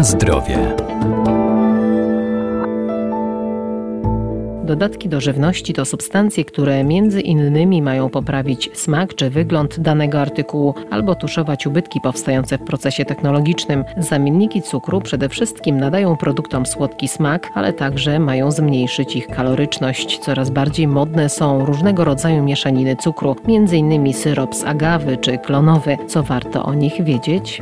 Na zdrowie. Dodatki do żywności to substancje, które między innymi mają poprawić smak czy wygląd danego artykułu albo tuszować ubytki powstające w procesie technologicznym. Zamienniki cukru przede wszystkim nadają produktom słodki smak, ale także mają zmniejszyć ich kaloryczność. Coraz bardziej modne są różnego rodzaju mieszaniny cukru, innymi syrop z agawy czy klonowy. Co warto o nich wiedzieć?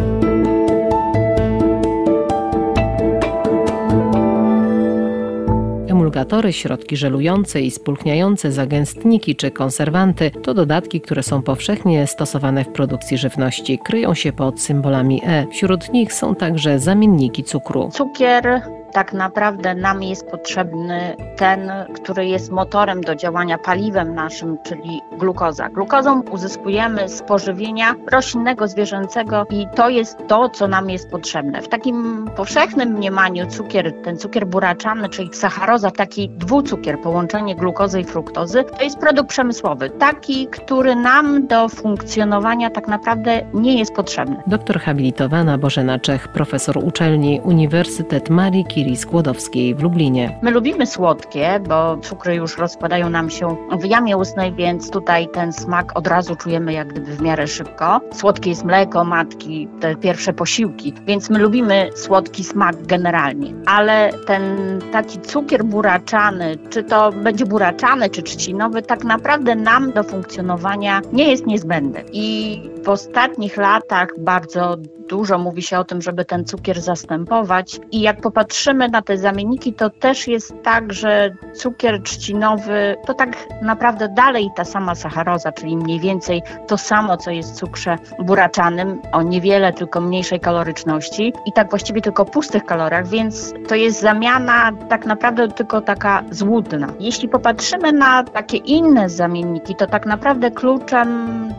Środki żelujące i spulchniające zagęstniki czy konserwanty to dodatki, które są powszechnie stosowane w produkcji żywności. Kryją się pod symbolami E. Wśród nich są także zamienniki cukru. Cukier tak naprawdę nam jest potrzebny ten, który jest motorem do działania paliwem naszym, czyli glukoza. Glukozą uzyskujemy z pożywienia roślinnego, zwierzęcego i to jest to, co nam jest potrzebne. W takim powszechnym mniemaniu cukier, ten cukier buraczany, czyli sacharoza, taki dwucukier, połączenie glukozy i fruktozy, to jest produkt przemysłowy, taki, który nam do funkcjonowania tak naprawdę nie jest potrzebny. Doktor habilitowana Bożena Czech, profesor uczelni Uniwersytet Marii Curie Skłodowskiej w Lublinie. My lubimy słodkie, bo cukry już rozkładają nam się w jamie ustnej, więc tutaj ten smak od razu czujemy jak gdyby w miarę szybko. Słodkie jest mleko matki, te pierwsze posiłki, więc my lubimy słodki smak generalnie, ale ten taki cukier buraczany, czy to będzie buraczany, czy trzcinowy, tak naprawdę nam do funkcjonowania nie jest niezbędny. I w ostatnich latach bardzo dużo mówi się o tym, żeby ten cukier zastępować. I jak popatrzymy na te zamienniki, to też jest tak, że cukier trzcinowy to tak naprawdę dalej ta sama sacharoza, czyli mniej więcej to samo, co jest w cukrze buraczanym, o niewiele tylko mniejszej kaloryczności i tak właściwie tylko pustych kaloriach, więc to jest zamiana tak naprawdę tylko taka złudna. Jeśli popatrzymy na takie inne zamienniki, to tak naprawdę kluczem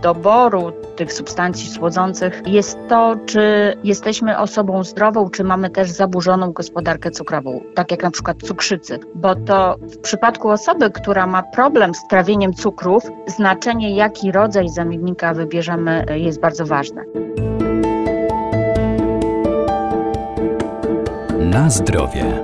doboru tych substancji słodzących jest to, czy jesteśmy osobą zdrową, czy mamy też zaburzoną gospodarkę cukrową, tak jak na przykład cukrzycy, bo to w przypadku osoby, która ma problem z trawieniem cukrów, znaczenie jaki rodzaj zamiennika wybierzemy jest bardzo ważne. Na zdrowie.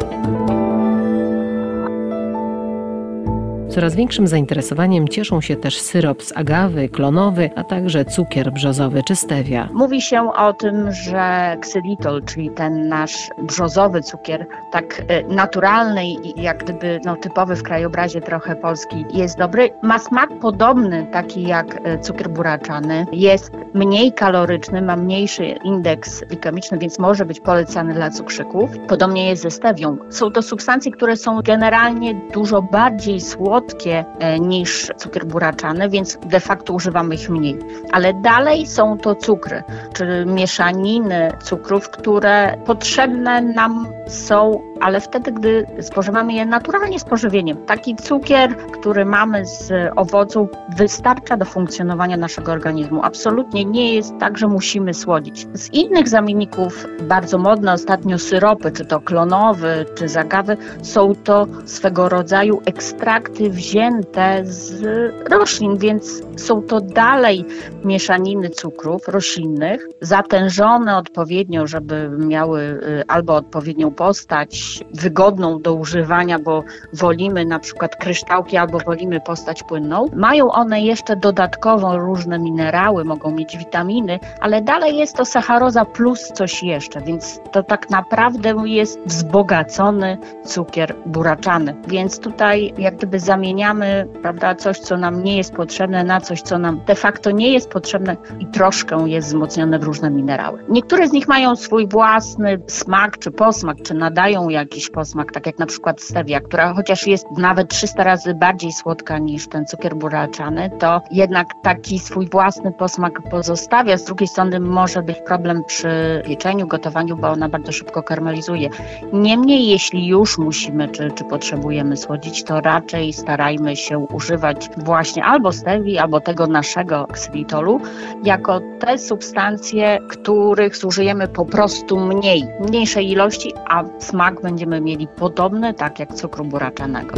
Coraz większym zainteresowaniem cieszą się też syrop z agawy, klonowy, a także cukier brzozowy czy stevia. Mówi się o tym, że ksylitol, czyli ten nasz brzozowy cukier, tak e, naturalny i jak gdyby no, typowy w krajobrazie trochę polski, jest dobry. Ma smak podobny, taki jak e, cukier buraczany. Jest mniej kaloryczny, ma mniejszy indeks glikemiczny, więc może być polecany dla cukrzyków. Podobnie jest ze stewią. Są to substancje, które są generalnie dużo bardziej słodkie, słodkie e, niż cukier buraczany, więc de facto używamy ich mniej. Ale dalej są to cukry, czy mieszaniny cukrów, które potrzebne nam są, ale wtedy, gdy spożywamy je naturalnie z pożywieniem. Taki cukier, który mamy z owoców, wystarcza do funkcjonowania naszego organizmu. Absolutnie nie jest tak, że musimy słodzić. Z innych zamienników, bardzo modne ostatnio syropy, czy to klonowy, czy zagawy, są to swego rodzaju ekstrakty wzięte z roślin, więc są to dalej mieszaniny cukrów roślinnych, zatężone odpowiednio, żeby miały y, albo odpowiednią postać, wygodną do używania, bo wolimy na przykład kryształki albo wolimy postać płynną. Mają one jeszcze dodatkowo różne minerały, mogą mieć witaminy, ale dalej jest to sacharoza plus coś jeszcze, więc to tak naprawdę jest wzbogacony cukier buraczany. Więc tutaj jak gdyby zamieniamy prawda, coś, co nam nie jest potrzebne, na coś, co nam de facto nie jest potrzebne i troszkę jest wzmocnione w różne minerały. Niektóre z nich mają swój własny smak czy posmak, czy nadają jakiś posmak, tak jak na przykład stevia, która chociaż jest nawet 300 razy bardziej słodka niż ten cukier buraczany, to jednak taki swój własny posmak pozostawia. Z drugiej strony może być problem przy pieczeniu, gotowaniu, bo ona bardzo szybko karmelizuje. Niemniej, jeśli już musimy, czy, czy potrzebujemy słodzić, to raczej starajmy się używać właśnie albo stevii, albo tego naszego ksylitolu, jako te substancje, których zużyjemy po prostu mniej, mniejszej ilości, a smak będziemy mieli podobny, tak jak cukru buraczanego.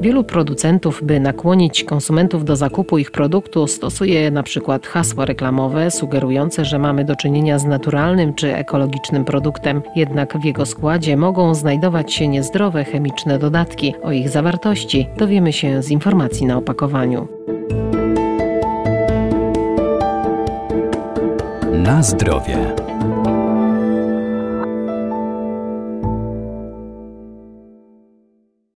Wielu producentów, by nakłonić konsumentów do zakupu ich produktu, stosuje na przykład hasła reklamowe sugerujące, że mamy do czynienia z naturalnym czy ekologicznym produktem, jednak w jego składzie mogą znajdować się niezdrowe chemiczne dodatki. O ich zawartości dowiemy się z informacji na opakowaniu. Na zdrowie.